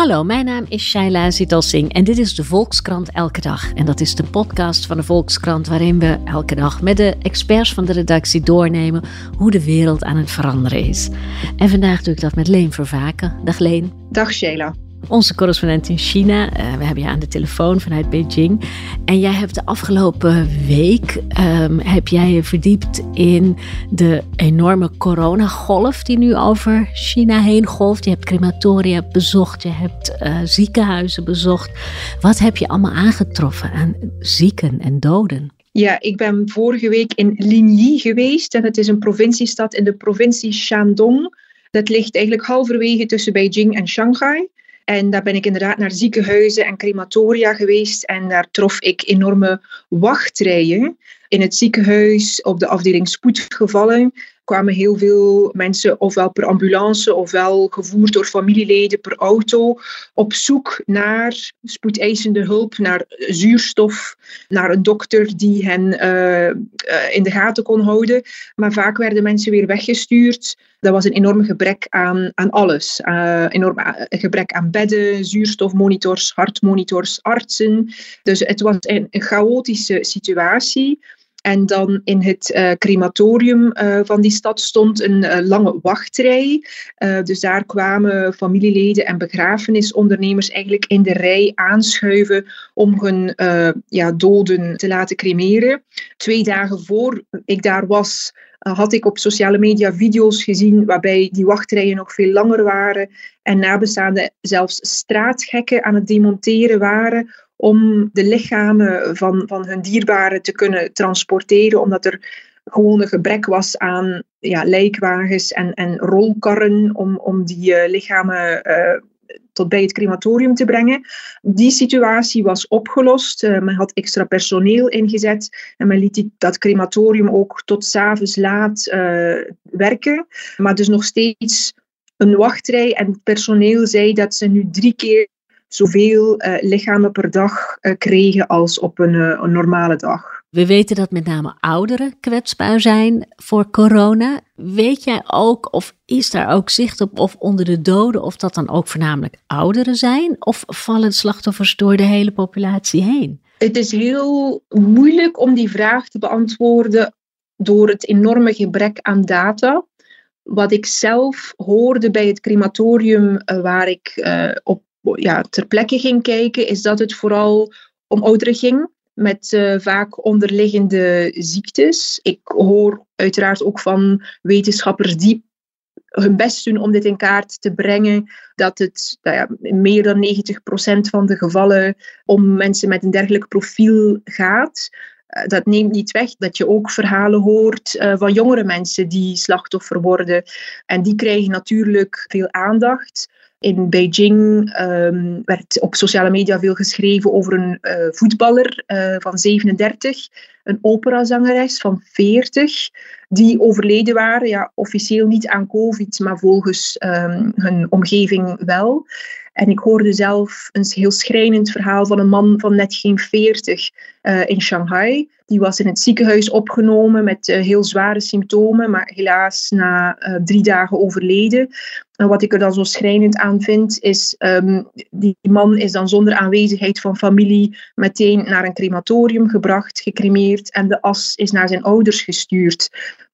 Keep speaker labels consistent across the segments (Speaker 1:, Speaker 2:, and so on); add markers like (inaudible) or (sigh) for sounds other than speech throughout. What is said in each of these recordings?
Speaker 1: Hallo, mijn naam is Shaila Zitalsing en dit is de Volkskrant Elke Dag. En dat is de podcast van de Volkskrant waarin we elke dag met de experts van de redactie doornemen hoe de wereld aan het veranderen is. En vandaag doe ik dat met Leen Vervaken. Dag Leen.
Speaker 2: Dag Sheila
Speaker 1: onze correspondent in China. Uh, we hebben je aan de telefoon vanuit Beijing. En jij hebt de afgelopen week um, heb jij je verdiept in de enorme coronagolf die nu over China heen golft. Je hebt crematoria bezocht, je hebt uh, ziekenhuizen bezocht. Wat heb je allemaal aangetroffen aan zieken en doden?
Speaker 2: Ja, ik ben vorige week in Linyi geweest en het is een provinciestad in de provincie Shandong. Dat ligt eigenlijk halverwege tussen Beijing en Shanghai. En daar ben ik inderdaad naar ziekenhuizen en crematoria geweest. En daar trof ik enorme wachtrijen. In het ziekenhuis, op de afdeling spoedgevallen, kwamen heel veel mensen, ofwel per ambulance, ofwel gevoerd door familieleden per auto, op zoek naar spoedeisende hulp, naar zuurstof, naar een dokter die hen eh, eh, in de gaten kon houden. Maar vaak werden mensen weer weggestuurd. Dat was een enorm gebrek aan, aan alles. Uh, enorm gebrek aan bedden, zuurstofmonitors, hartmonitors, artsen. Dus het was een, een chaotische situatie. En dan in het uh, crematorium uh, van die stad stond een uh, lange wachtrij. dus daar kwamen familieleden en begrafenisondernemers eigenlijk in de rij aanschuiven om hun ja, doden te laten cremeren. Twee dagen voor ik daar was, had ik op sociale media video's gezien waarbij die wachtrijen nog veel langer waren en nabestaanden zelfs straatgekken aan het demonteren waren om de lichamen van, van hun dierbaren te kunnen transporteren, omdat er gewoon een gebrek was aan ja, lijkwagens en, en rolkarren om, om die uh, lichamen uh, tot bij het crematorium te brengen. Die situatie was opgelost. Uh, men had extra personeel ingezet en men liet dat crematorium ook tot s'avonds laat werken. Maar dus nog steeds een wachtrij en het personeel zei dat ze nu drie keer zoveel uh, lichamen per dag uh, kregen als op een, uh, een, normale dag.
Speaker 1: We weten dat met name ouderen kwetsbaar zijn voor corona. Weet jij ook, of is daar ook zicht op, of onder de doden, of dat dan ook voornamelijk ouderen zijn? Of vallen slachtoffers door de hele populatie heen?
Speaker 2: Het is heel moeilijk om die vraag te beantwoorden door het enorme gebrek aan data. Wat ik zelf hoorde bij het crematorium waar ik op ja, ter plekke ging kijken, is dat het vooral om ouderen ging met uh, vaak onderliggende ziektes. Ik hoor uiteraard ook van wetenschappers die hun best doen om dit in kaart te brengen, dat het nou ja, meer dan 90% van de gevallen om mensen met een dergelijk profiel gaat. Uh, dat neemt niet weg dat je ook verhalen hoort uh, van jongere mensen die slachtoffer worden. En die krijgen natuurlijk veel aandacht. In Beijing um, werd op sociale media veel geschreven over een uh, voetballer uh, van 37, een operazangeres van 40, die overleden waren. Ja, officieel niet aan COVID, maar volgens um, hun omgeving wel. En ik hoorde zelf een heel schrijnend verhaal van een man van net geen 40 uh, in Shanghai. Die was in het ziekenhuis opgenomen met heel zware symptomen, maar helaas na drie dagen overleden. En wat ik er dan zo schrijnend aan vind, is um, die man is dan zonder aanwezigheid van familie meteen naar een crematorium gebracht, gecremeerd en de as is naar zijn ouders gestuurd.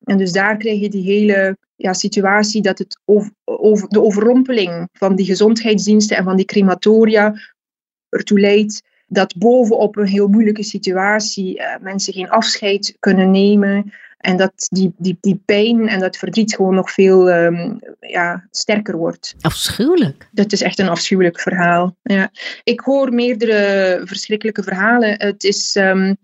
Speaker 2: En dus daar krijg je die hele ja, situatie dat het over, de overrompeling van die gezondheidsdiensten en van die crematoria ertoe leidt dat bovenop een heel moeilijke situatie uh, mensen geen afscheid kunnen nemen. En dat die, die, die pijn en dat verdriet gewoon nog veel um, ja, sterker wordt.
Speaker 1: Afschuwelijk.
Speaker 2: Dat is echt een afschuwelijk verhaal. Ja. Ik hoor meerdere verschrikkelijke verhalen. Het is. Um,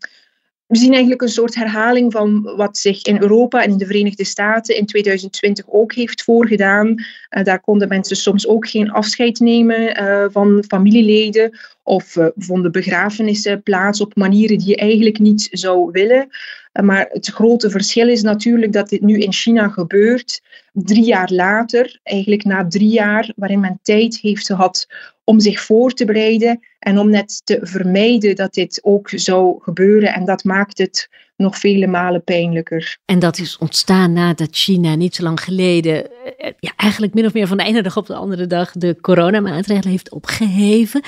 Speaker 2: we zien eigenlijk een soort herhaling van wat zich in Europa en in de Verenigde Staten in 2020 ook heeft voorgedaan. Uh, daar konden mensen soms ook geen afscheid nemen uh, van familieleden of uh, vonden begrafenissen plaats op manieren die je eigenlijk niet zou willen. Maar het grote verschil is natuurlijk dat dit nu in China gebeurt, drie jaar later, eigenlijk na drie jaar waarin men tijd heeft gehad om zich voor te bereiden en om net te vermijden dat dit ook zou gebeuren. En dat maakt het nog vele malen pijnlijker.
Speaker 1: En dat is ontstaan nadat China niet zo lang geleden, eh, ja, eigenlijk min of meer van de ene dag op de andere dag, de coronamaatregelen heeft opgeheven.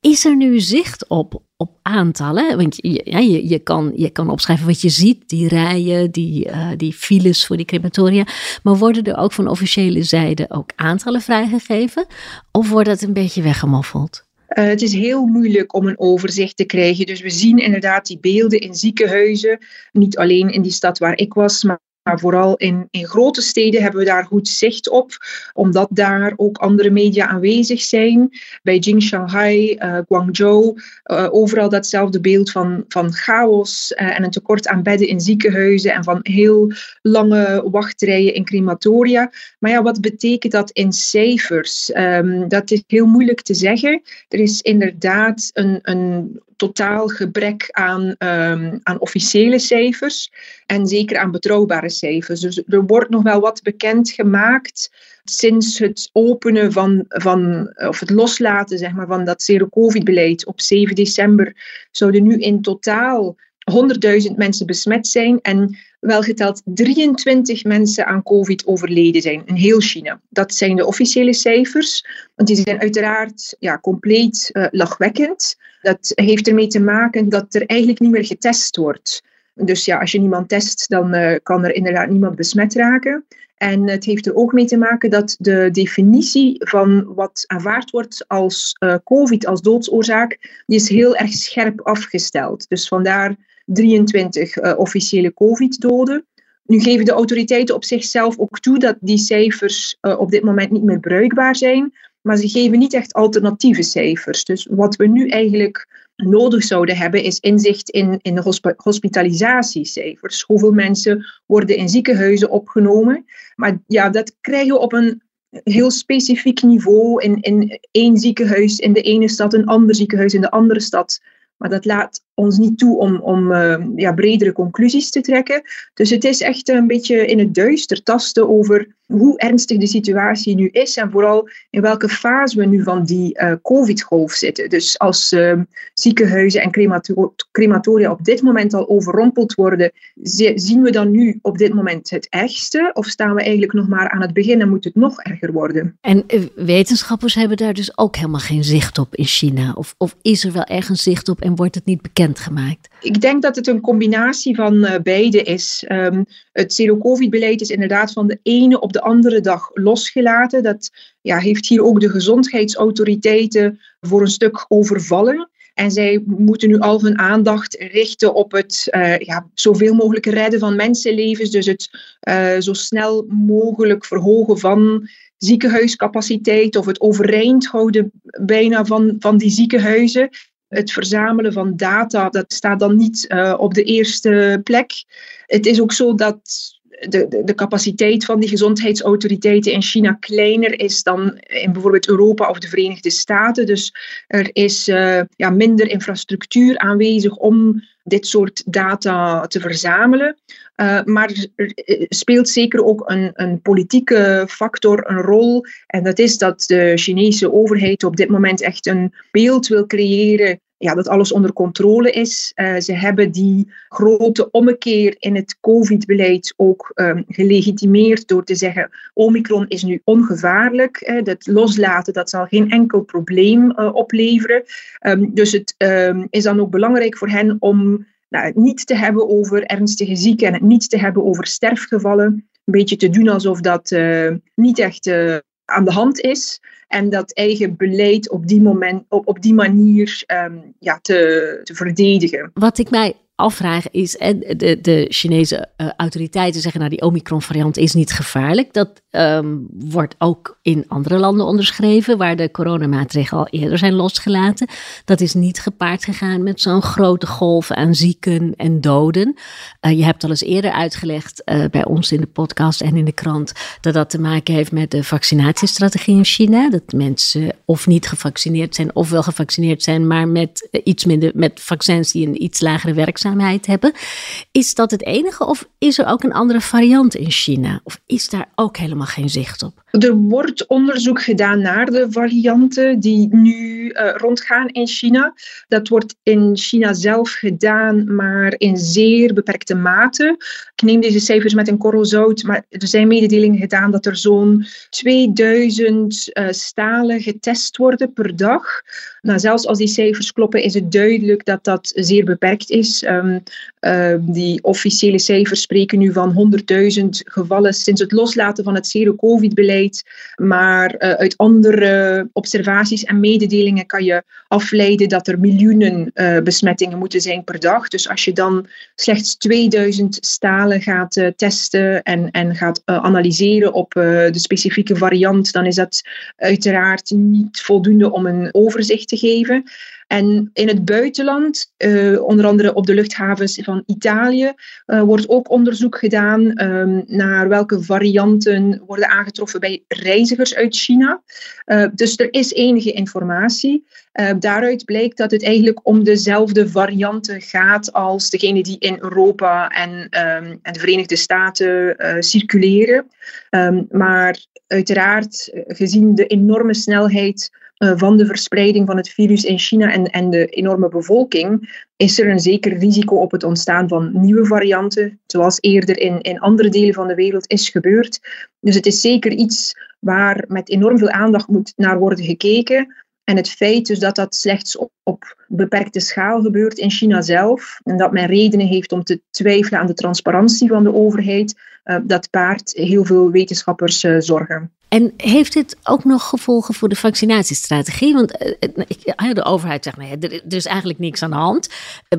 Speaker 1: Is er nu zicht op, op aantallen? Want je, kan, je kan opschrijven wat je ziet, die rijen, die, uh, die files voor die crematoria. Maar worden er ook van officiële zijde ook aantallen vrijgegeven? Of wordt dat een beetje weggemoffeld?
Speaker 2: Uh, het is heel moeilijk om een overzicht te krijgen. Dus we zien inderdaad die beelden in ziekenhuizen. Niet alleen in die stad waar ik was, maar maar vooral in, in grote steden hebben we daar goed zicht op, omdat daar ook andere media aanwezig zijn. Beijing, Shanghai, uh, Guangzhou, uh, overal datzelfde beeld van, van chaos uh, en een tekort aan bedden in ziekenhuizen en van heel lange wachtrijen in crematoria. Maar ja, wat betekent dat in cijfers? Um, dat is heel moeilijk te zeggen. Er is inderdaad een, een totaal gebrek aan, um, aan officiële cijfers en zeker aan betrouwbare Dus er wordt nog wel wat bekend gemaakt sinds het openen van, van of het loslaten zeg maar, van dat zero-covid-beleid op 7 december zouden nu in totaal 100.000 mensen besmet zijn en wel geteld 23 mensen aan COVID overleden zijn in heel China. Dat zijn de officiële cijfers, want die zijn uiteraard ja, compleet uh, lachwekkend. Dat heeft ermee te maken dat er eigenlijk niet meer getest wordt. Dus ja, als je niemand test, dan uh, kan er inderdaad niemand besmet raken. En het heeft er ook mee te maken dat de definitie van wat aanvaard wordt als uh, COVID, als doodsoorzaak, die is heel erg scherp afgesteld. Dus vandaar 23 uh, officiële COVID-doden. Nu geven de autoriteiten op zichzelf ook toe dat die cijfers op dit moment niet meer bruikbaar zijn, maar ze geven niet echt alternatieve cijfers. Dus wat we nu eigenlijk nodig zouden hebben, is inzicht in, in de hosp hospitalisatiecijfers. Hoeveel mensen worden in ziekenhuizen opgenomen? Maar ja, dat krijgen we op een heel specifiek niveau in, in één ziekenhuis in de ene stad, een ander ziekenhuis in de andere stad. Maar dat laat ons niet toe om, om uh, ja, bredere conclusies te trekken. Dus het is echt een beetje in het duister tasten over hoe ernstig de situatie nu is en vooral in welke fase we nu van die uh, COVID-golf zitten. Dus als uh, ziekenhuizen en crematoria op dit moment al overrompeld worden, zien we dan nu op dit moment het ergste? Of staan we eigenlijk nog maar aan het begin en moet het nog erger worden?
Speaker 1: En eh, wetenschappers hebben daar dus ook helemaal geen zicht op in China? Of, of is er wel ergens zicht op en wordt het niet
Speaker 2: Ik denk dat het een combinatie van uh, beide is. Um, het zero-covid-beleid is inderdaad van de ene op de andere dag losgelaten. Dat ja, heeft hier ook de gezondheidsautoriteiten voor een stuk overvallen. En zij moeten nu al hun aandacht richten op het uh, ja, zoveel mogelijk redden van mensenlevens. Dus het uh, zo snel mogelijk verhogen van ziekenhuiscapaciteit of het overeind houden bijna van, van die ziekenhuizen. Het verzamelen van data, dat staat dan niet uh, op de eerste plek. Het is ook zo dat de, de, de, capaciteit van die gezondheidsautoriteiten in China kleiner is dan in bijvoorbeeld Europa of de Verenigde Staten. Dus er is uh, ja, minder infrastructuur aanwezig om dit soort data te verzamelen. Uh, maar er speelt zeker ook een, een, politieke factor een rol. En dat is dat de Chinese overheid op dit moment echt een beeld wil creëren ja, dat alles onder controle is. Uh, ze hebben die grote ommekeer in het COVID-beleid ook um, gelegitimeerd door te zeggen: Omicron is nu ongevaarlijk. Uh, dat loslaten dat zal geen enkel probleem uh, opleveren. Um, dus het um, is dan ook belangrijk voor hen om nou, het niet te hebben over ernstige zieken en het niet te hebben over sterfgevallen. Een beetje te doen alsof dat niet echt aan de hand is. En dat eigen beleid op die, moment, op, op die manier um, ja, te, te verdedigen.
Speaker 1: Wat ik mij afvraag is, en de, de Chinese uh, autoriteiten zeggen nou die Omicron-variant is niet gevaarlijk. Dat um, wordt ook in andere landen onderschreven, waar de coronamaatregelen al eerder zijn losgelaten. Dat is niet gepaard gegaan met zo'n grote golf aan zieken en doden. Uh, je hebt al eens eerder uitgelegd uh, bij ons in de podcast en in de krant dat dat te maken heeft met de vaccinatiestrategie in China. Dat mensen of niet gevaccineerd zijn of wel gevaccineerd zijn, maar met iets minder met vaccins die een iets lagere werkzaamheid hebben. Is dat het enige of is er ook een andere variant in China? Of is daar ook helemaal geen zicht op?
Speaker 2: Er wordt onderzoek gedaan naar de varianten die nu rondgaan in China. Dat wordt in China zelf gedaan, maar in zeer beperkte mate. Ik neem deze cijfers met een korrel zout, maar er zijn mededelingen gedaan dat er zo'n 2000 stalen getest worden per dag. Nou, zelfs als die cijfers kloppen, is het duidelijk dat dat zeer beperkt is. Um, die officiële cijfers spreken nu van 100.000 gevallen sinds het loslaten van het zero-covid-beleid. Maar uh, uit andere observaties en mededelingen kan je afleiden dat er miljoenen uh, besmettingen moeten zijn per dag. Dus als je dan slechts 2000 stalen gaat uh, testen en, en gaat analyseren op de specifieke variant, dan is dat uiteraard niet voldoende om een overzicht te geven. En in het buitenland, uh, onder andere op de luchthavens van Italië, uh, wordt ook onderzoek gedaan um, naar welke varianten worden aangetroffen bij reizigers uit China. Uh, dus er is enige informatie. daaruit blijkt dat het eigenlijk om dezelfde varianten gaat als degene die in Europa en, um, en de Verenigde Staten circuleren. Um, maar uiteraard, gezien de enorme snelheid eh, van de verspreiding van het virus in China en, en de enorme bevolking, is er een zeker risico op het ontstaan van nieuwe varianten, zoals eerder in, in andere delen van de wereld is gebeurd. Dus het is zeker iets waar met enorm veel aandacht moet naar worden gekeken. En het feit dus dat dat slechts op, beperkte schaal gebeurt in China zelf, en dat men redenen heeft om te twijfelen aan de transparantie van de overheid, dat baart heel veel wetenschappers uh, zorgen.
Speaker 1: En heeft dit ook nog gevolgen voor de vaccinatiestrategie? Want uh, de overheid zegt, nee, er, er is eigenlijk niks aan de hand.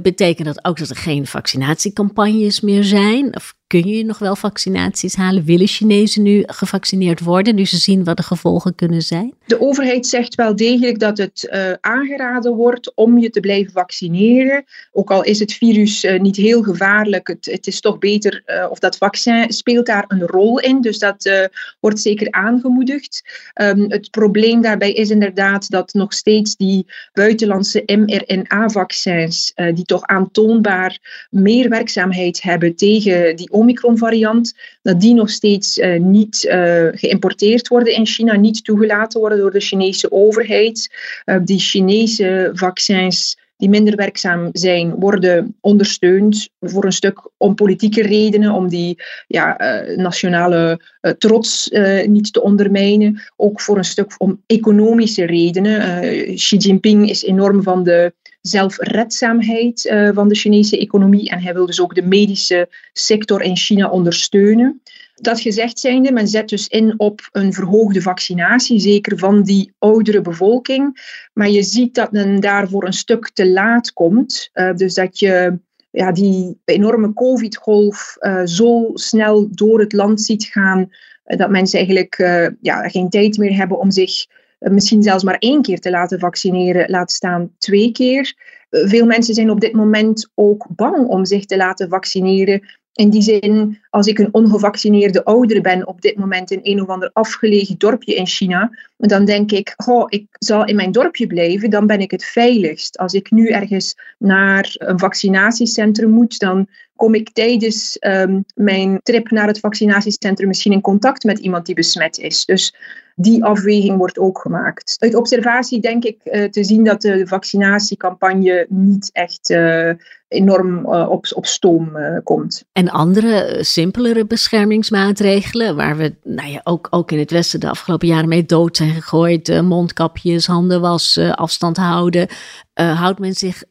Speaker 1: Betekent dat ook dat er geen vaccinatiecampagnes meer zijn? Of kun je nog wel vaccinaties halen? Willen Chinezen nu gevaccineerd worden, nu ze zien wat de gevolgen kunnen zijn?
Speaker 2: De overheid zegt wel degelijk dat het uh, aangeraden wordt om je te blijven vaccineren. Ook al is het virus uh, niet heel gevaarlijk, het, het is toch beter, uh, of dat vaccin speelt daar een rol in. Dus dat wordt zeker aangemoedigd. Um, het probleem daarbij is inderdaad dat nog steeds die buitenlandse mRNA-vaccins, die toch aantoonbaar meer werkzaamheid hebben tegen die Omicron-variant, dat die nog steeds uh, niet uh, geïmporteerd worden in China, niet toegelaten worden door de Chinese overheid. Uh, die Chinese vaccins die minder werkzaam zijn, worden ondersteund voor een stuk om politieke redenen, om die ja, nationale trots niet te ondermijnen, ook voor een stuk om economische redenen. Xi Jinping is enorm van de zelfredzaamheid uh, van de Chinese economie en hij wil dus ook de medische sector in China ondersteunen. Dat gezegd zijnde, men zet dus in op een verhoogde vaccinatie, zeker van die oudere bevolking. Maar je ziet dat men daarvoor een stuk te laat komt. Uh, dus dat je ja, die enorme COVID-golf uh, zo snel door het land ziet gaan, dat mensen eigenlijk ja, geen tijd meer hebben om zich eh, misschien zelfs maar één keer te laten vaccineren, laat staan twee keer. Eh, veel mensen zijn op dit moment ook bang om zich te laten vaccineren. In die zin, als ik een ongevaccineerde ouder ben op dit moment in een of ander afgelegen dorpje in China, dan denk ik, oh, ik zal in mijn dorpje blijven, dan ben ik het veiligst. Als ik nu ergens naar een vaccinatiecentrum moet, dan kom ik tijdens um, mijn trip naar het vaccinatiecentrum misschien in contact met iemand die besmet is. Dus die afweging wordt ook gemaakt. Uit observatie denk ik uh, te zien dat de vaccinatiecampagne niet echt uh, enorm uh, op, op stoom komt.
Speaker 1: En andere simpelere beschermingsmaatregelen, waar we nou ja, ook, ook in het Westen de afgelopen jaren mee dood zijn gegooid, mondkapjes, handen wassen, afstand houden, houdt men zich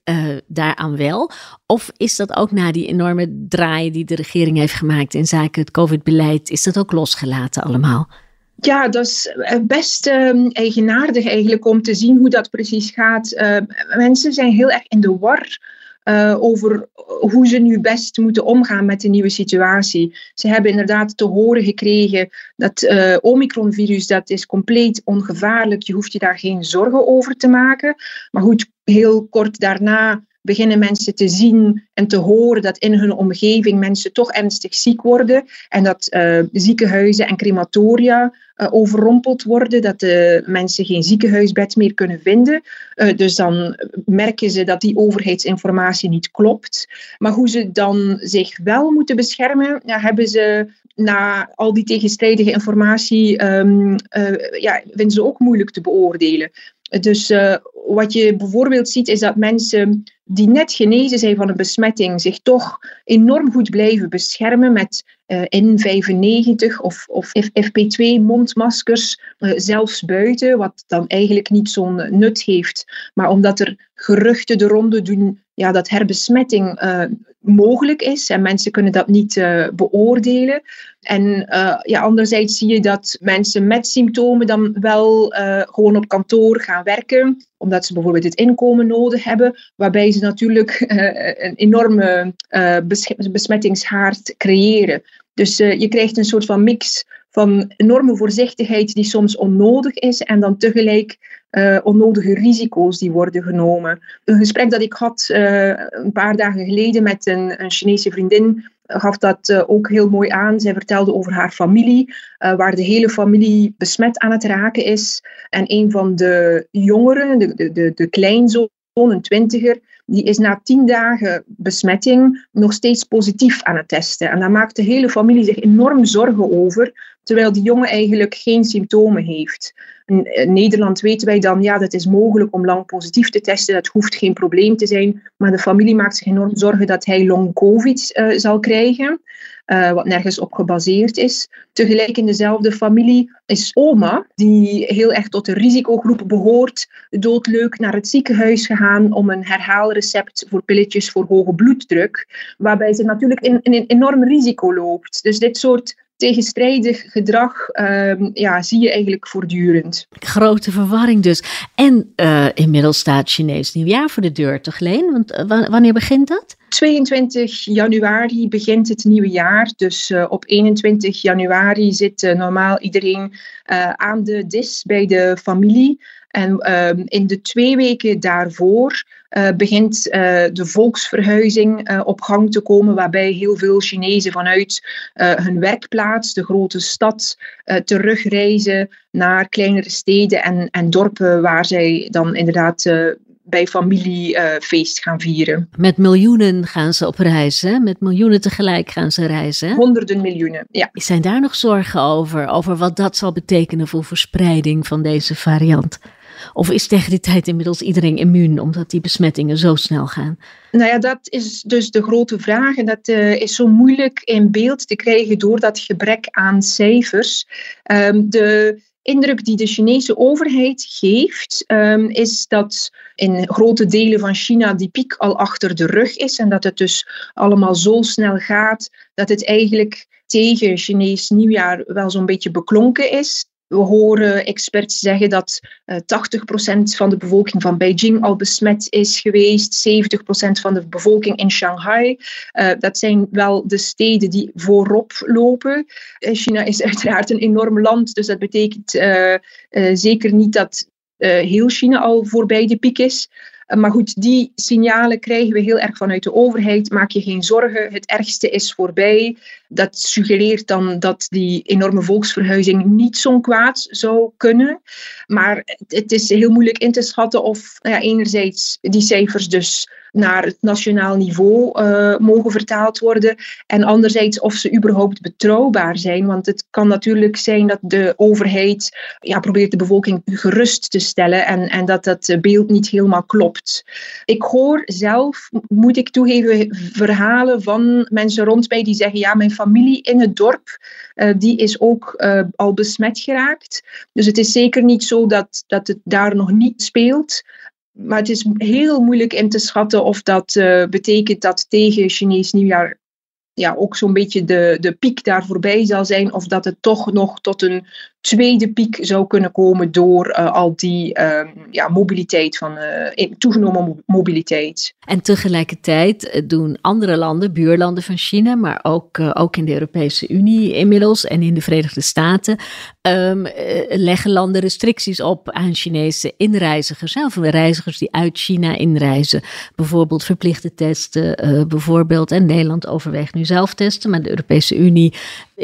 Speaker 1: daaraan wel? Of is dat ook na die enorme draai die de regering heeft gemaakt in zaken het COVID-beleid, is dat ook losgelaten allemaal?
Speaker 2: Ja, dat is eh, best uh, eigenaardig eigenlijk om te zien hoe dat precies gaat. Mensen zijn heel erg in de war uh, over hoe ze nu best moeten omgaan met de nieuwe situatie. Ze hebben inderdaad te horen gekregen dat uh, Omicron-virus dat is compleet ongevaarlijk. Je hoeft je daar geen zorgen over te maken. Maar goed, heel kort daarna beginnen mensen te zien en te horen dat in hun omgeving mensen toch ernstig ziek worden en dat uh, ziekenhuizen en crematoria uh, overrompeld worden, dat de mensen geen ziekenhuisbed meer kunnen vinden. Uh, dus dan merken ze dat die overheidsinformatie niet klopt. Maar hoe ze dan zich wel moeten beschermen, hebben ze na al die tegenstrijdige informatie, um, ja, vinden ze ook moeilijk te beoordelen. Dus wat je bijvoorbeeld ziet is dat mensen die net genezen zijn van een besmetting zich toch enorm goed blijven beschermen met uh, N95 of, of FP2 mondmaskers, uh, zelfs buiten, wat dan eigenlijk niet zo'n nut heeft. Maar omdat er geruchten de ronde doen ja, dat herbesmetting uh, mogelijk is en mensen kunnen dat niet beoordelen. En ja, anderzijds zie je dat mensen met symptomen dan wel gewoon op kantoor gaan werken, omdat ze bijvoorbeeld het inkomen nodig hebben, waarbij ze natuurlijk (laughs) een enorme besmettingshaard creëren. Dus uh, je krijgt een soort van mix van enorme voorzichtigheid die soms onnodig is en dan tegelijk uh, onnodige risico's die worden genomen. Een gesprek dat ik had uh, een paar dagen geleden met een, een Chinese vriendin gaf dat ook heel mooi aan. Zij vertelde over haar familie, waar de hele familie besmet aan het raken is. En een van de jongeren, de, de, de, de kleinzoon, een twintiger, die is na tien dagen besmetting nog steeds positief aan het testen. En daar maakt de hele familie zich enorm zorgen over, terwijl die jongen eigenlijk geen symptomen heeft. In Nederland weten wij dan, ja, dat is mogelijk om lang positief te testen, dat hoeft geen probleem te zijn. Maar de familie maakt zich enorm zorgen dat hij long COVID uh, zal krijgen. Uh, wat nergens op gebaseerd is. Tegelijk in dezelfde familie is oma, die heel erg tot de risicogroep behoort, doodleuk naar het ziekenhuis gegaan om een herhaalrecept voor pilletjes voor hoge bloeddruk, waarbij ze natuurlijk in een enorm risico loopt. Dus dit soort tegenstrijdig gedrag um, ja, zie je eigenlijk voortdurend.
Speaker 1: Grote verwarring dus. En uh, inmiddels staat Chinees nieuwjaar voor de deur, toch Leen? Want uh, wanneer begint dat?
Speaker 2: 22 januari begint het nieuwe jaar. Dus uh, op 21 januari zit normaal iedereen aan de dis bij de familie. En ehm, in de twee weken daarvoor uh, begint uh, de volksverhuizing uh, op gang te komen, waarbij heel veel Chinezen vanuit hun werkplaats, de grote stad, terugreizen naar kleinere steden en, en dorpen waar zij dan inderdaad bij familiefeest gaan vieren.
Speaker 1: Met miljoenen gaan ze op reis, hè? Met miljoenen tegelijk gaan ze reizen.
Speaker 2: Honderden miljoenen, ja.
Speaker 1: Zijn daar nog zorgen over? Over wat dat zal betekenen voor verspreiding van deze variant? Of is tegen die tijd inmiddels iedereen immuun omdat die besmettingen zo snel gaan?
Speaker 2: Nou ja, dat is dus de grote vraag. En dat uh, is zo moeilijk in beeld te krijgen door dat gebrek aan cijfers. Um, de indruk die de Chinese overheid geeft, um, is dat in grote delen van China die piek al achter de rug is en dat het dus allemaal zo snel gaat dat het eigenlijk tegen Chinees nieuwjaar wel zo'n beetje beklonken is. We horen experts zeggen dat uh, eh, 80% van de bevolking van Beijing al besmet is geweest, 70% van de bevolking in Shanghai. Uh, dat zijn wel de steden die voorop lopen. Uh, China is (laughs) uiteraard een enorm land, dus dat betekent zeker niet dat heel China al voorbij de piek is. Maar goed, die signalen krijgen we heel erg vanuit de overheid. Maak je geen zorgen, het ergste is voorbij dat suggereert dan dat die enorme volksverhuizing niet zo'n kwaad zou kunnen. Maar het is heel moeilijk in te schatten of nou ja, enerzijds die cijfers dus naar het nationaal niveau uh, mogen vertaald worden. En anderzijds of ze überhaupt betrouwbaar zijn. Want het kan natuurlijk zijn dat de overheid ja, probeert de bevolking gerust te stellen en, en dat dat beeld niet helemaal klopt. Ik hoor zelf, moet ik toegeven, verhalen van mensen rond mij die zeggen: ja, mijn familie in het dorp, uh, die is ook uh, al besmet geraakt. Dus het is zeker niet zo dat, dat het daar nog niet speelt. Maar het is heel moeilijk in te schatten of dat uh, betekent dat tegen Chinees nieuwjaar ja, ook zo'n beetje de, de piek daar voorbij zal zijn. Of dat het toch nog tot een tweede piek zou kunnen komen door uh, al die uh, ja, mobiliteit van uh, toegenomen mobiliteit.
Speaker 1: En tegelijkertijd eh, doen andere landen, buurlanden van China, maar ook, ook in de Europese Unie inmiddels en in de Verenigde Staten, um, leggen landen restricties op aan Chinese inreizigers. Of reizigers die uit China inreizen. Bijvoorbeeld verplichte testen, bijvoorbeeld. En Nederland overweegt nu zelf testen, maar de Europese Unie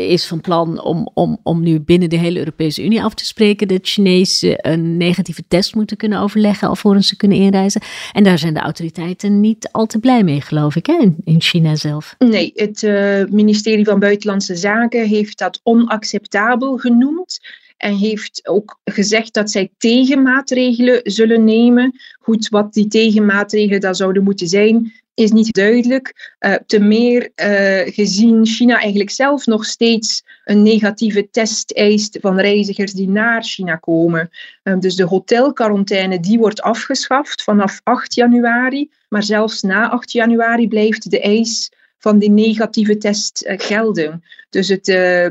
Speaker 1: is van plan om, om, om nu binnen de hele Europese Unie af te spreken dat Chinezen een negatieve test moeten kunnen overleggen alvorens ze kunnen inreizen. En daar zijn de autoriteiten niet al te blij mee, geloof ik, hè, in China zelf.
Speaker 2: Nee, het uh, ministerie van Buitenlandse Zaken heeft dat onacceptabel genoemd. en heeft ook gezegd dat zij tegenmaatregelen zullen nemen. Goed, wat die tegenmaatregelen dan zouden moeten zijn, is niet duidelijk. Uh, te meer uh, gezien China eigenlijk zelf nog steeds een negatieve test eist van reizigers die naar China komen. Um, dus de hotelquarantaine die wordt afgeschaft vanaf 8 januari. Maar zelfs na 8 januari blijft de eis van die negatieve test uh, gelden. Dus het,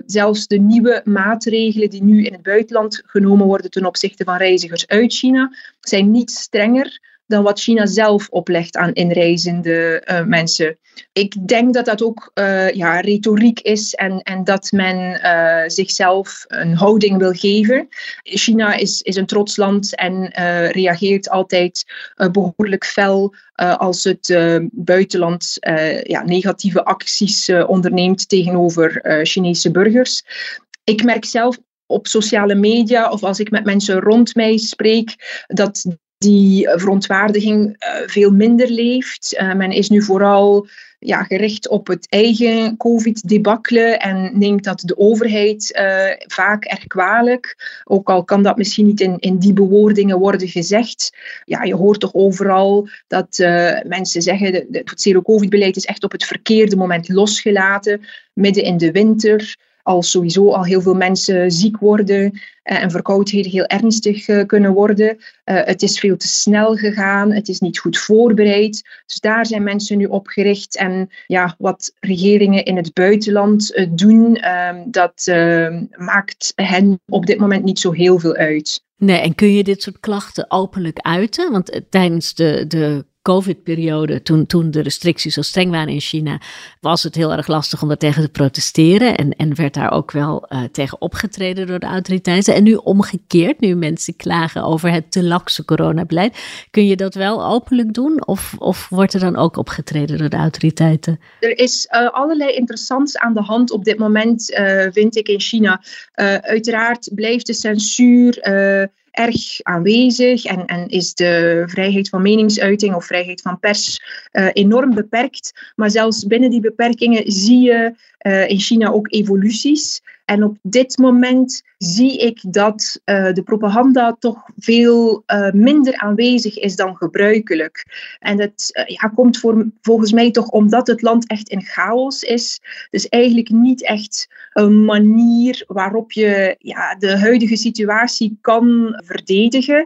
Speaker 2: zelfs de nieuwe maatregelen die nu in het buitenland genomen worden ten opzichte van reizigers uit China, zijn niet strenger dan wat China zelf oplegt aan inreizende uh, mensen. Ik denk dat dat ook uh, ja, retoriek is en, en dat men uh, zichzelf een houding wil geven. China is, is een trots land en reageert altijd behoorlijk fel als het buitenland ja, negatieve acties onderneemt tegenover Chinese burgers. Ik merk zelf op sociale media of als ik met mensen rond mij spreek, dat die verontwaardiging uh, veel minder leeft. Uh, men is nu vooral ja, gericht op het eigen COVID-debakkele en neemt dat de overheid vaak erg kwalijk. Ook al kan dat misschien niet in, in die bewoordingen worden gezegd. Ja, je hoort toch overal dat mensen zeggen dat het zero-COVID-beleid is echt op het verkeerde moment losgelaten, midden in de winter als sowieso al heel veel mensen ziek worden uh, en verkoudheden heel ernstig uh, kunnen worden. Uh, het is veel te snel gegaan, het is niet goed voorbereid. Dus daar zijn mensen nu op gericht. En ja, wat regeringen in het buitenland doen, ehm, dat ehm, maakt hen op dit moment niet zo heel veel uit.
Speaker 1: Nee, en kun je dit soort klachten openlijk uiten? Want tijdens de, de COVID-periode, toen, toen de restricties zo streng waren in China, was het heel erg lastig om daar tegen te protesteren. En, en werd daar ook wel uh, tegen opgetreden door de autoriteiten. En nu omgekeerd, nu mensen klagen over het te lakse coronabeleid. Kun je dat wel openlijk doen? Of, of wordt er dan ook opgetreden door de autoriteiten?
Speaker 2: Er is uh, allerlei interessants aan de hand op dit moment, uh, vind ik, in China. uiteraard blijft de censuur erg aanwezig en, en is de vrijheid van meningsuiting of vrijheid van pers uh, enorm beperkt. Maar zelfs binnen die beperkingen zie je uh, in China ook evoluties. En op dit moment zie ik dat uh, de propaganda toch veel uh, minder aanwezig is dan gebruikelijk. En dat uh, ja, komt volgens mij toch omdat het land echt in chaos is. Dus eigenlijk niet echt een manier waarop je ja, de huidige situatie kan verdedigen.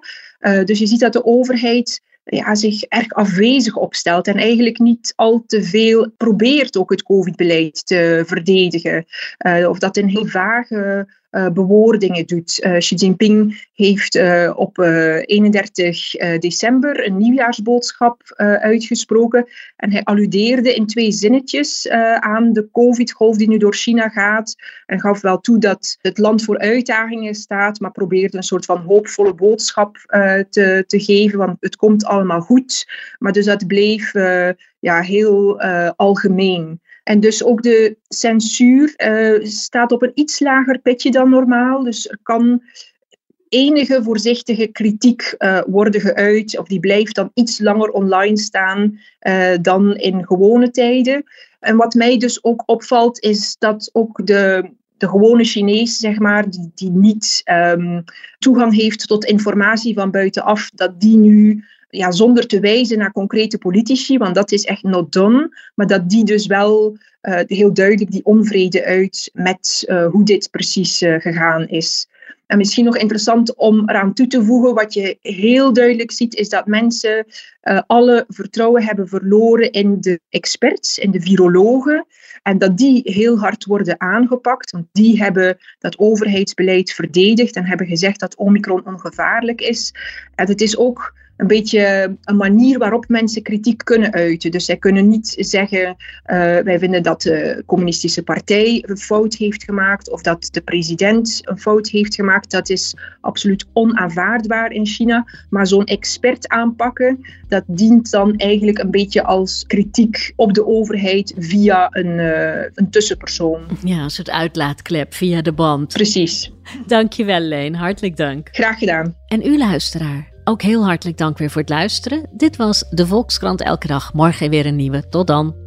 Speaker 2: dus je ziet dat de overheid ja, zich erg afwezig opstelt en eigenlijk niet al te veel probeert ook het COVID-beleid te verdedigen. Uh, of dat in heel vage bewoordingen doet. Uh, Xi Jinping heeft uh, op 31 december een nieuwjaarsboodschap uitgesproken. En hij alludeerde in twee zinnetjes aan de COVID-golf die nu door China gaat. En gaf wel toe dat het land voor uitdagingen staat, maar probeerde een soort van hoopvolle boodschap te, te geven. Want het komt allemaal goed. Maar dus dat bleef ja, heel algemeen. En dus ook de censuur uh, staat op een iets lager pitje dan normaal. Dus er kan enige voorzichtige kritiek uh, worden geuit, of die blijft dan iets langer online staan uh, dan in gewone tijden. En wat mij dus ook opvalt, is dat ook de, de gewone Chinees, zeg maar, die, die niet um, toegang heeft tot informatie van buitenaf, dat die nu ja, zonder te wijzen naar concrete politici, want dat is echt not done, maar dat die dus wel uh, heel duidelijk die onvrede uit met uh, hoe dit precies uh, gegaan is. En misschien nog interessant om eraan toe te voegen, wat je heel duidelijk ziet, is dat mensen alle vertrouwen hebben verloren in de experts, in de virologen. En dat die heel hard worden aangepakt, want die hebben dat overheidsbeleid verdedigd en hebben gezegd dat Omicron ongevaarlijk is. En het is ook een beetje een manier waarop mensen kritiek kunnen uiten. Dus zij kunnen niet zeggen, uh, wij vinden dat de communistische partij een fout heeft gemaakt of dat de president een fout heeft gemaakt. Dat is absoluut onaanvaardbaar in China. Maar zo'n expert aanpakken, dat dient dan eigenlijk een beetje als kritiek op de overheid via een, uh, een tussenpersoon.
Speaker 1: Ja, een soort uitlaatklep via de band.
Speaker 2: Precies.
Speaker 1: Dankjewel Leen, hartelijk dank.
Speaker 2: Graag gedaan.
Speaker 1: En u luisteraar. Ook heel hartelijk dank weer voor het luisteren. Dit was de Volkskrant Elke Dag. Morgen weer een nieuwe. Tot dan.